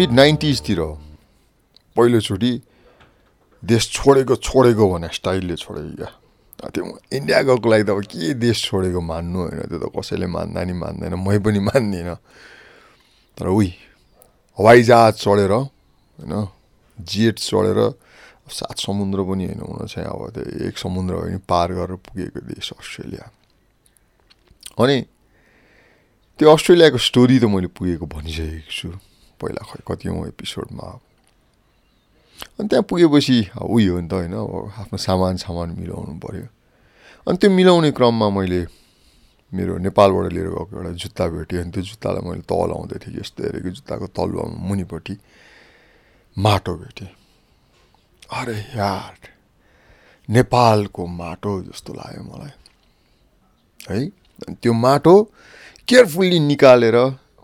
Mid नाइन्टिजतिर पहिलोचोटि देश छोडेको छोडेको भने स्टाइलले छोडेको क्या। त्यो इन्डिया गएको लागि त अब के देश छोडेको मान्नु होइन त्यो त कसैले मान्दा नि मान्दैन मै पनि मान्दिनँ। तर उही हवाइजहाज चढेर होइन जेट चढेर सात समुद्र पनि होइन हुन चाहिँ अब त्यो एक समुद्र पनि पार गरेर पुगेको देश अस्ट्रेलिया। अनि त्यो अस्ट्रेलियाको स्टोरी त मैले पुगेको भनिसकेको छु। पहिला खै कति एपिसोडमा अनि त्यहाँ पुगेपछि उयो हो नि त होइन अब आफ्नो सामान सामान मिलाउनु पऱ्यो अनि त्यो मिलाउने क्रममा मैले मेरो नेपालबाट लिएर गएको एउटा जुत्ता भेटेँ अनि त्यो जुत्तालाई मैले तल आउँदै थिएँ यस्तो हेरेको जुत्ताको तलुवामा मुनिपट्टि माटो भेटेँ अरे यार नेपालको माटो जस्तो लाग्यो मलाई है त्यो माटो केयरफुल्ली निकालेर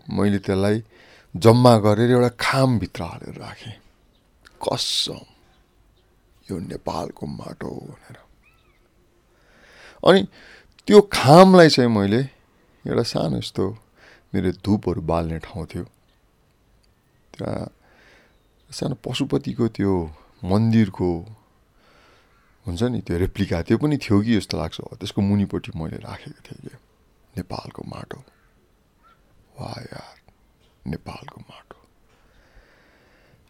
मैले त्यसलाई जम्मा गरेर एउटा खामभित्र हालेर राखेँ। कसम यो नेपालको माटो भनेर। अनि त्यो खामलाई चाहिँ मैले एउटा सानो यस्तो मेरो धुपहरू बाल्ने ठाउँ थियो। त्यहाँ सानो पशुपतिको त्यो मन्दिरको हुन्छ नि त्यो रेप्लिका त्यो पनि थियो कि जस्तो लाग्छ। त्यसको मुनिपट्टि मैले राखेको थिएँ कि नेपालको माटो। वा यार। नेपालको माटो।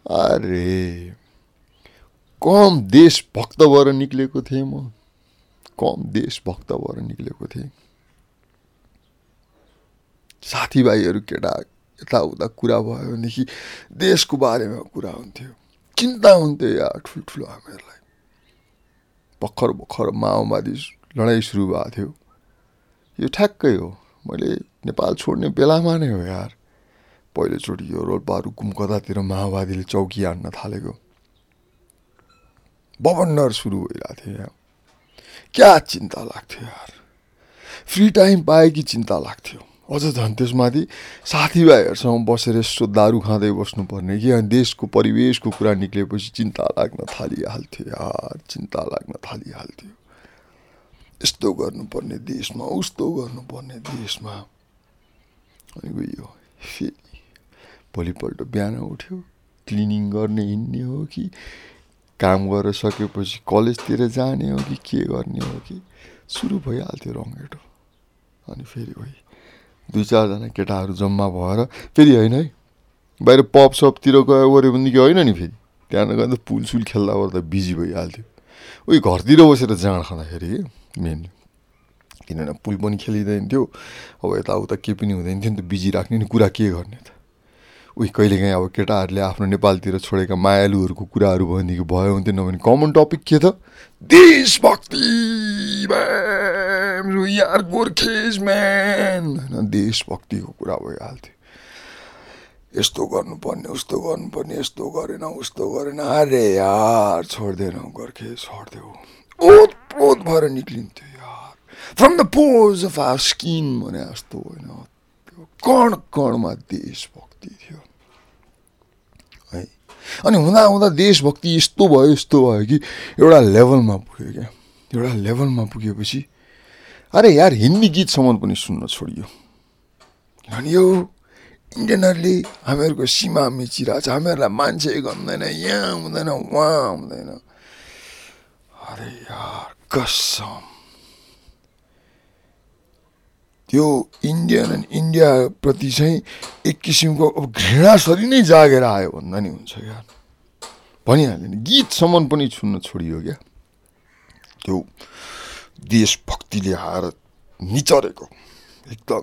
अरे कम देशभक्त भएर निक्लेको थिएँ म। कम देशभक्त भएर निक्लेको थिएँ। साथीभाइहरू केटा यताउता कुरा भयो भनेदेखि देशको बारेमा कुरा हुन्थ्यो। चिन्ता हुन्थ्यो या ठुल्ठुलो हामीहरूलाई। भर्खर भर्खर माओवादी लडाइँ सुरु भएको थियो। यो ठ्याक्कै हो। मैले नेपाल छोड्ने बेलामा नै हो यार। पहिलोचोटि यो रोल्पा रुकुम कतातिर माओवादीले चौकी हान्न थालेको। बबन्डर सुरु भइरहेको थियो यहाँ क्या चिन्ता लाग्थ्यो यार? फ्री टाइम पाए कि चिन्ता लाग्थ्यो? अझ झन् त्यसमाथि साथीभाइहरूसँग बसेर यसो दारू खाँदै बस्नुपर्ने कि अनि देशको परिवेशको कुरा निक्लेपछि चिन्ता लाग्न थालिहाल्थ्यो यार चिन्ता लाग्न थालिहाल्थ्यो। यस्तो गर्नुपर्ने देशमा उस्तो गर्नुपर्ने देशमा। अनि गयो। फेरि भोलिपल्ट बिहान उठ्यो क्लिनिङ गर्ने हिँड्ने हो कि काम गरेर सकेपछि कलेजतिर जाने हो कि के गर्ने हो कि सुरु भइहाल्थ्यो रङ्गेटो। अनि फेरि भइ दुई चारजना केटाहरू जम्मा भएर फेरि होइन है बाहिर पप सपतिर गयो गऱ्यो भनेदेखि होइन नि फेरि त्यहाँ गएर त पुलसुल खेल्दा ओर्दा बिजी भइहाल्थ्यो। उयो घरतिर बसेर जाँड खाँदाखेरि मेनली किनभने पुल पनि खेलिँदैन थियो अब यताउता केही पनि हुँदैन थियो नि त बिजी राख्ने नि कुरा के गर्ने त। उही कहिलेकाहीँ अब केटाहरूले आफ्नो नेपालतिर छोडेका मायालुहरूको कुराहरू भनेदेखि भयो हुन्थ्यो नभने कमन टपिक के त? देशभक्ति यार गोर्खेज म्यान होइन देशभक्तिको कुरा भइहाल्थ्यो। यस्तो गर्नुपर्ने उस्तो गर्नुपर्ने यस्तो गरेन उस्तो गरेन अरे यार छोड्दैन गोर्खे ओत प्रोत भएर निक्लिन्थ्यो यार। From the pores of our skin भने जस्तो होइन। कण कणमा देशभक्ति थियो। अनि हुँदा हुँदा देशभक्ति यस्तो भयो यस्तो भयो कि एउटा लेभलमा पुग्यो क्या। एउटा लेभलमा पुगेपछि अरे यार हिन्दी गीतसम्म पनि सुन्न छोडियो। किनभने यो इन्डियनहरूले हामीहरूको सीमा मिचिरहेको छ हामीहरूलाई मान्छे गर्दैन यहाँ हुँदैन उहाँ हुँदैन। अरे यार कसम। त्यो इन्डियन इन्डियाप्रति चाहिँ एक किसिमको अब घृणासरी नै जागेर आयो भन्दा नि हुन्छ क्या। भनिहाल्यो नि गीतसम्म पनि छुन्न छोडियो क्या। त्यो देशभक्तिले आएर निचरेको एकदम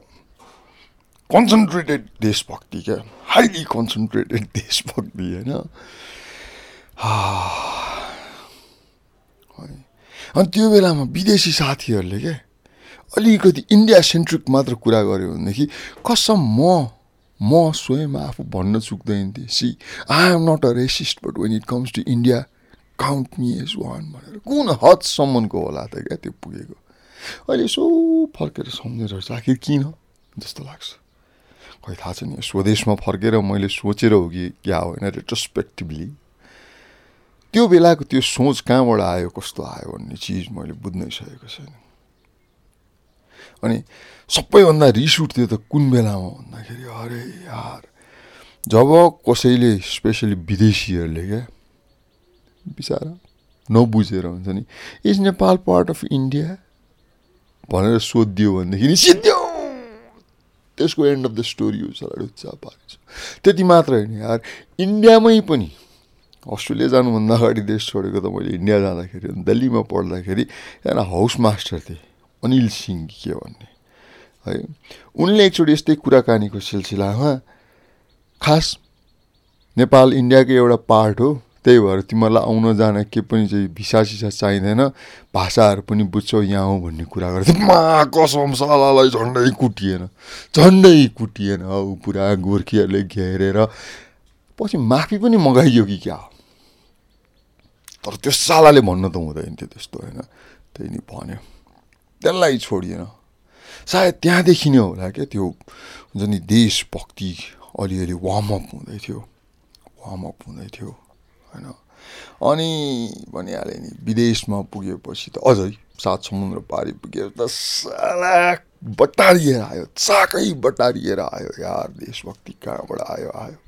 कन्सन्ट्रेटेड देशभक्ति क्या। हाइली कन्सन्ट्रेटेड देशभक्ति होइन। अनि त्यो बेलामा विदेशी साथीहरूले क्या अलिकति इन्डिया सेन्ट्रिक मात्र कुरा गऱ्यो भनेदेखि कसम म म स्वयं आफू भन्न चुक्दैन थिएँ। See I am not a racist but when it comes to India count me as one भनेर। कुन हदसम्मको होला त क्या त्यो पुगेको? अहिले यसो फर्केर सम्झेर आखिर किन? जस्तो लाग्छ। खै थाहा छ नि स्वदेशमा फर्केर मैले सोचेर हो कि क्या होइन रेट्रोस्पेक्टिभली त्यो बेलाको त्यो सोच कहाँबाट आयो कस्तो आयो भन्ने चिज मैले बुझ्नै सकेको छैन। अनि सबैभन्दा रिस उठ्थ्यो त कुन बेलामा भन्दाखेरि अरे यार जब कसैले स्पेसली विदेशीहरूले क्या बिचरा नबुझेर हुन्छ नि is Nepal part of India भनेर सोधिदियो भनेदेखि नि सिद्धियो। त्यसको एन्ड अफ द स्टोरी हो सडा पारेछ। त्यति मात्र होइन यार इन्डियामै पनि अस्ट्रेलिया जानुभन्दा अगाडि देश छोडेको त मैले इन्डिया जाँदाखेरि दिल्लीमा पढ्दाखेरि एकजना हाउस मास्टर थिएँ। अनिल सिंह के भन्ने। है उनले एकचोटि यस्तै कुराकानीको सिलसिलामा खास नेपाल इन्डियाको एउटा पार्ट हो त्यही भएर तिमीहरूलाई आउन जान के पनि चाहिँ भिसा सिसा चाहिँदैन भाषाहरू पनि बुझ्छौ यहाँ हो भन्ने कुरा गर्थ्यो मा कसम सलालाई झन्डै कुटिएन झन्डै कुटिएन हौ पुरा गोर्खीहरूले घेरेर। पछि माफी पनि मगाइयो कि क्या? तर त्यो सालाले भन्नु त हुँदैन थियो त्यस्तो होइन? त्यही नि भन्यो। त्यसलाई छोडिएन सायद त्यहाँदेखि नै होला क्या त्यो हुन्छ नि देशभक्ति अलिअलि वार्मअप हुँदै थियो। वार्मअप हुँदै थियो होइन। अनि भनिहालेँ नि विदेशमा पुगेपछि त अझै सात समुद्र पारि पुग्यो त साला बटारिएर आयो चाकै बटारिएर आयो यार देशभक्ति कहाँबाट आयो आयो।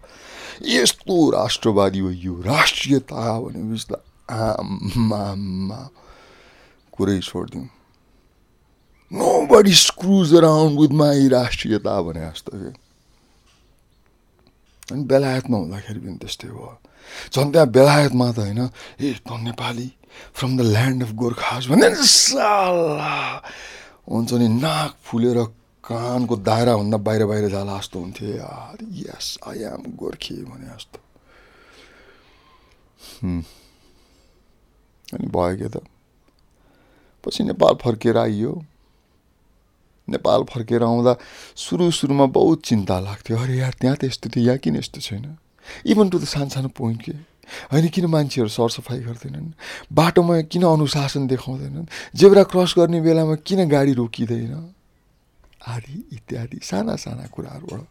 यस्तो राष्ट्रवादी हो यो राष्ट्रियता भनेपछि त आमा कुरै छोडिदिउँ। Nobody screws around with my राष्ट्रियता भने जस्तो कि अनि बेलायतमा हुँदाखेरि पनि त्यस्तै भयो झन् त्यहाँ बेलायतमा त होइन ए त Nepali from the land of Gorkhas भन्दा साला हुन्छ नि नाक फुलेर कानको दायराभन्दा बाहिर बाहिर जाला जस्तो हुन्थ्यो यार यस आई एम गोर्खे भने जस्तो अनि भयो के त पछि नेपाल फर्केर आइयो नेपाल फर्केर आउँदा सुरु सुरुमा बहुत चिन्ता लाग्थ्यो। अरे यार त्यहाँ त यस्तो थियो यहाँ किन यस्तो छैन? इभन टु सानो सानो पोइन्ट के? होइन किन मान्छेहरू सरसफाइ गर्दैनन्? बाटोमा किन अनुशासन देखाउँदैनन्? जेब्रा क्रस गर्ने बेलामा किन गाडी रोकिँदैन? आदि इत्यादि साना साना कुराहरूबाट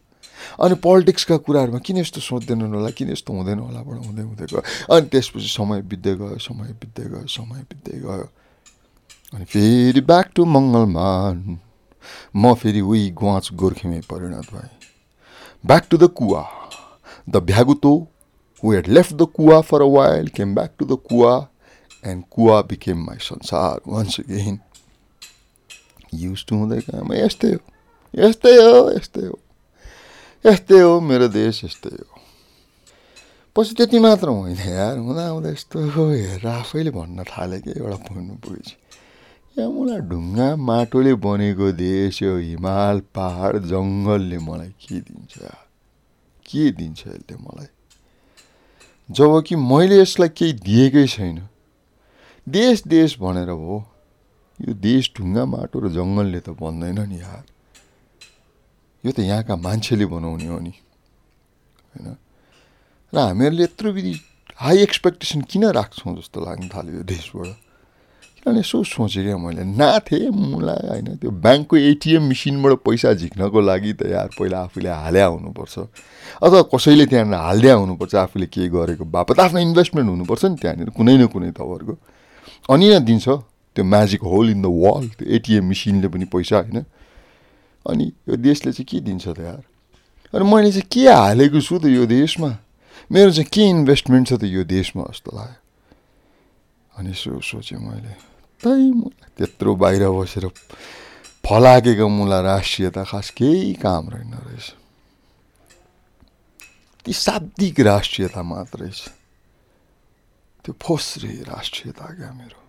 अनि पोलिटिक्सका कुराहरूमा किन यस्तो सोच्दैनन् होला? किन यस्तो हुँदैन होलाबाट हुँदै हुँदै गयो। अनि त्यसपछि समय बित्दै गयो समय बित्दै गयो समय बित्दै गयो। अनि फेरि ब्याक टु मङ्गलमान म फेरि उही गुवाच गोर्खेमै परिणत भएँ back to the kuwa the bhyaguto who had left the kuwa for a while came back to the kuwa and kuwa became my sansar once again used to हुँदै गएँ यस्तै हो। यस्तै हो यस्तै हो। यस्तै हो मेरो देश यस्तै हो। पछि त्यति मात्र होइन यार हुँदा हुँदा यस्तो हेरेर आफैले भन्न थालेँ कि एउटा पोइन्टमा पुगेपछि यहाँ मलाई ढुङ्गा माटोले बनेको देश यो हिमाल पहाड जङ्गलले मलाई के दिन्छ? के दिन्छ यसले मलाई? जब कि मैले यसलाई केही दिएकै छैन। देश देश भनेर हो। यो देश ढुङ्गा माटो र जङ्गलले त बन्दैन नि यार। यो त यहाँका मान्छेले बनाउने हो नि। होइन? र हामीहरूले यत्रो विधि हाई एक्सपेक्टेसन किन राख्छौँ जस्तो लाग्न थाल्यो यो देशबाट? किनभने यसो सोचेँ क्या मैले नाथे मलाई होइन त्यो ब्याङ्कको एटिएम मेसिनबाट पैसा झिक्नको लागि त यार पहिला आफूले हाल्या हुनुपर्छ। अथवा कसैले त्यहाँनिर हालिदिया हुनुपर्छ आफूले के गरेको बापत आफ्नो इन्भेस्टमेन्ट हुनुपर्छ नि त्यहाँनिर कुनै न कुनै तपाईँहरूको अनि यहाँ दिन्छ त्यो magic hole in the wall त्यो एटिएम मेसिनले पनि पैसा होइन। अनि यो देशले चाहिँ के दिन्छ त यार? अनि मैले चाहिँ के हालेको छु त यो देशमा? मेरो चाहिँ के इन्भेस्टमेन्ट छ त यो देशमा जस्तो लाग्यो। अनि यसो सोचेँ मैले। तै मलाई त्यत्रो बाहिर बसेर फलाकेको मुला राष्ट्रियता खास केही काम रहेन रहेछ। ती शाब्दिक राष्ट्रियता मात्र रहेछ। त्यो फोस्रे राष्ट्रियता क्या मेरो।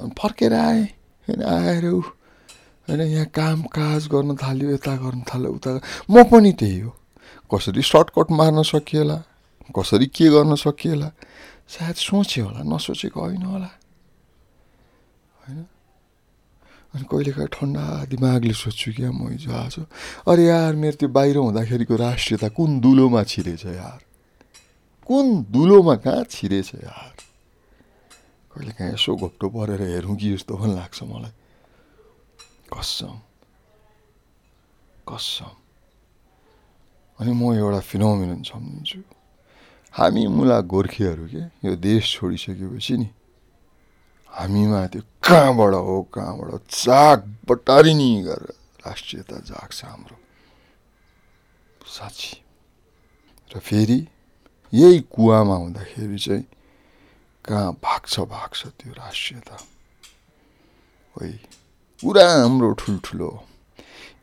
अनि फर्केर आएँ होइन आएर होइन यहाँ काम काज गर्न थाल्यो यता गर्न थाल्यो उता म पनि त्यही हो। कसरी सर्टकट मार्न सकिएला? कसरी के गर्न सकिएला? सायद सोचेँ होला नसोचेको होइन होला होइन अनि कहिलेकाहीँ ठन्डा दिमागले सोध्छु क्या म हिजो आज अरे यार मेरो त्यो बाहिर हुँदाखेरिको राष्ट्रियता कुन दुलोमा छिरेछ यार कुन दुलोमा कहाँ छिरेछ यार कहिलेकाहीँ यसो घोप्टो परेर हेरौँ कि जस्तो पनि लाग्छ मलाई कसम कसम अनि म एउटा फिनोमिनन सम्झिन्छु हामी मुला गोर्खेहरू के? यो देश छोडिसकेपछि नि हामीमा त्यो कहाँबाट हो कहाँबाट चाक बटारिनी गरेर राष्ट्रियता जाग्छ हाम्रो। साँच्ची र फेरि यही कुवामा हुँदाखेरि चाहिँ कहाँ भाग्छ भाग्छ त्यो राष्ट्रियता? है पुरा हाम्रो ठुल्ठुलो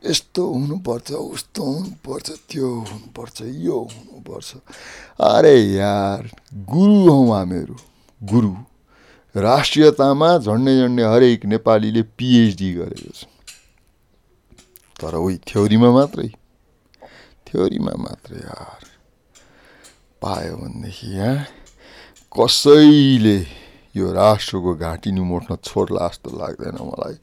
यस्तो हुनुपर्छ उस्तो हुनुपर्छ त्यो हुनुपर्छ यो हुनुपर्छ अरे यार गुरु हौ हामीहरू गुरु राष्ट्रियतामा झन्डै झन्डै हरेक नेपालीले पिएचडी गरेको छ तर उही थ्योरीमा मात्रै थ्योरीमा मात्रै यार पायो भनेदेखि यहाँ कसैले यो राष्ट्रको घाँटी निमोट्न छोड्ला जस्तो लाग्दैन मलाई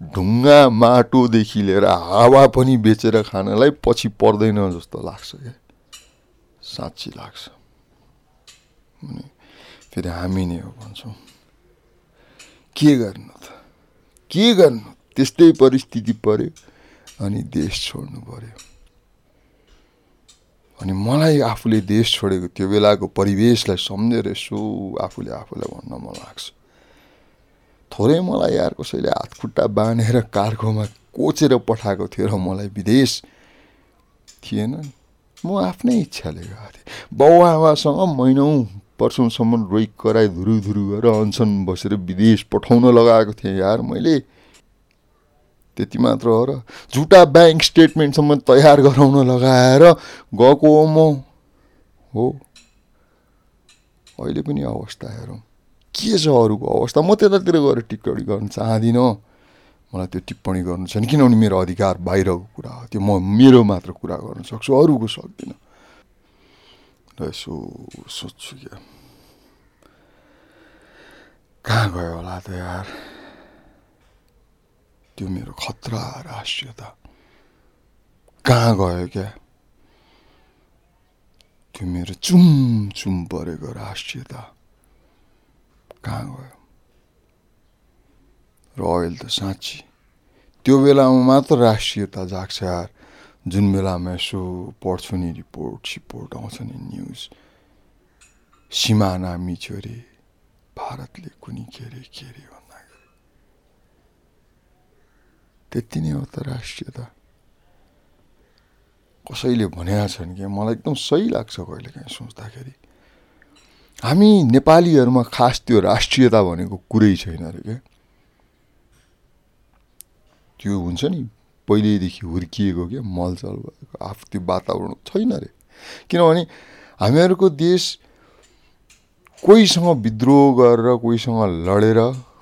ढुङ्गा माटोदेखि लिएर हावा पनि बेचेर खानलाई पछि पर्दैन जस्तो लाग्छ क्या। साँच्ची लाग्छ। फेरि हामी नै हो भन्छौँ। के गर्नु त? के गर्नु? त्यस्तै परिस्थिति पर्यो अनि देश छोड्नु पर्यो। अनि मलाई आफूले देश छोडेको त्यो बेलाको परिवेशलाई सम्झेर यसो आफूले आफूलाई भन्न मन लाग्छ। थोरै मलाई यार कसैले हात खुट्टा बाँधेर कार्गोमा कोचेर पठाएको थियो र मलाई विदेश थिएन म आफ्नै इच्छाले गएको थिएँ। बाउ आमासँग महिनौ वर्षौँसम्म रोइ कराई धुरु धुरु गरेर अनसन बसेर विदेश पठाउन लगाएको थिएँ यार मैले। त्यति मात्र हो र झुटा ब्याङ्क स्टेटमेन्टसम्म तयार गराउन लगाएर गएको हो म हो। अहिले पनि अवस्था हेरौँ। के छ अरूको अवस्था? म त्यतातिर गएर टिप्पणी गर्न चाहदिनँ। मलाई त्यो टिप्पणी गर्नु छैन किनभने मेरो अधिकार बाहिरको कुरा हो। त्यो म मेरो मात्र कुरा गर्न सक्छु अरूको सक्दिनँ। र यसो सोध्छु क्या। कहाँ गयो होला त यार? त्यो मेरो खतरा राष्ट्रियता। कहाँ गयो क्या? त्यो मेरो चुम चुम परेको राष्ट्रियता। कहाँ गयो र अहिले त साँच्ची त्यो बेलामा मात्र राष्ट्रियता जाग्छ यार जुन बेलामा यसो पढ्छु नि रिपोर्ट सिपोर्ट आउँछ नि न्युज सिमाना मिच्यो अरे भारतले कुनी के अरे के अरे भन्दाखेरि त्यति नै हो त राष्ट्रियता कसैले भनेका छन् कि मलाई एकदम सही लाग्छ कहिले काहीँ सोच्दाखेरि हामी नेपालीहरूमा खास त्यो राष्ट्रियता भनेको कुरै छैन अरे क्या। त्यो हुन्छ नि पहिल्यैदेखि हुर्किएको क्या मलचल भएको आफू त्यो वातावरण छैन अरे। किनभने हामीहरूको देश कोहीसँग विद्रोह गरेर कोहीसँग लडेर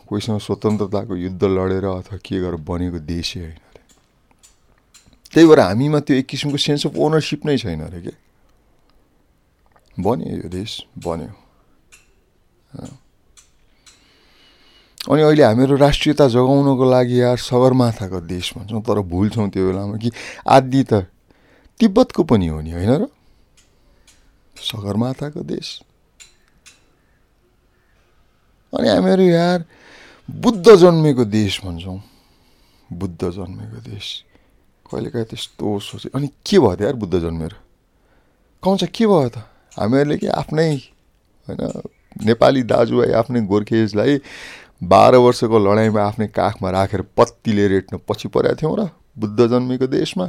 कोहीसँग स्वतन्त्रताको युद्ध लडेर अथवा के गरेर बनेको देशै होइन अरे। त्यही भएर हामीमा त्यो एक किसिमको सेन्स अफ ओनरसिप नै छैन अरे क्या। बन्यो यो देश बन्यो। अनि अहिले हामीहरू राष्ट्रियता जोगाउनको लागि यार सगरमाथाको देश भन्छौँ तर भुल्छौँ त्यो बेलामा कि आदि त तिब्बतको पनि हो नि होइन र? सगरमाथाको देश। अनि हामीहरू यार बुद्ध जन्मेको देश भन्छौँ। बुद्ध जन्मेको देश। कहिलेकाहीँ त्यस्तो सोचे अनि के भयो त यार बुद्ध जन्मेर? कौन्छ के भयो त? हामीहरूले कि आफ्नै होइन नेपाली दाजुभाइ आफ्नै गोर्खेजलाई बाह्र वर्षको लडाइँमा आफ्नै काखमा राखेर पत्तीले रेट्न पछि परेका थियौँ र बुद्ध जन्मेको देशमा।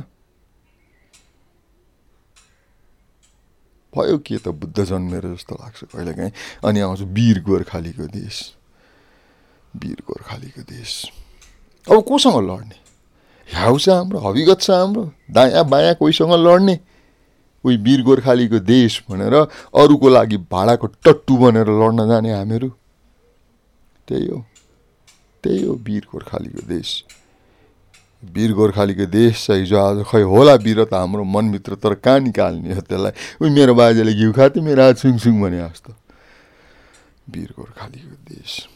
भयो के त बुद्ध जन्मेर जस्तो लाग्छ कहिलेकाहीँ? अनि आउँछ वीर गोर्खालीको देश। वीर गोर्खालीको देश। अब कोसँग लड्ने? ह्याउ छ हाम्रो हविगत छ हाम्रो दायाँ बायाँ कोहीसँग लड्ने? उही वीर गोर्खालीको देश भनेर अरूको लागि भाडाको टट्टु बनेर लड्न जाने हामीहरू? त्यही हो। त्यही हो वीर गोर्खालीको देश। वीर गोर्खालीको देश चाहिँ हिजो आज। खै होला वीरता हाम्रो मनभित्र तर कहाँ निकाल्ने हो त्यसलाई? उही मेरो बाजेले घिउ खाथ्यो मेरो आज सुङ भने जस्तो। वीर गोर्खालीको देश।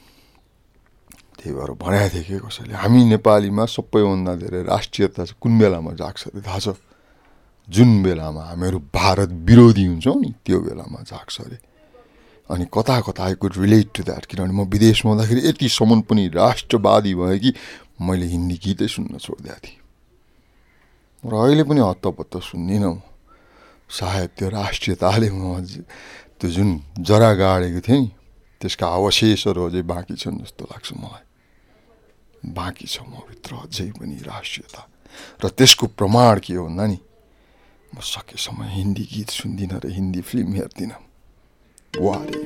त्यही भएर भनेको थिएँ कि कसैले? हामी नेपालीमा सबैभन्दा धेरै राष्ट्रियता कुन बेलामा जाग्छ अरे थाहा छ? जुन बेलामा हामीहरू भारत विरोधी हुन्छौँ नि त्यो बेलामा जाग्छ अरे। अनि कता कता I could relate to that किनभने म विदेशमा हुँदाखेरि यतिसम्म पनि राष्ट्रवादी भयो कि मैले हिन्दी गीतै सुन्न छोडिदिएको थिएँ। र अहिले पनि हत्तपत्त सुन्दिनँ म। सायद त्यो राष्ट्रियताले म त्यो जुन जरा गाडेको थिएँ नि त्यसका अवशेषहरू अझै बाँकी छन् जस्तो लाग्छ मलाई। बाँकी छ म भित्र अझै पनि राष्ट्रियता। र त्यसको प्रमाण के हो भन्दा नि म सकेसम्म हिन्दी गीत सुन्दिनँ र हिन्दी फिल्म हेर्दिनँ। बुहारी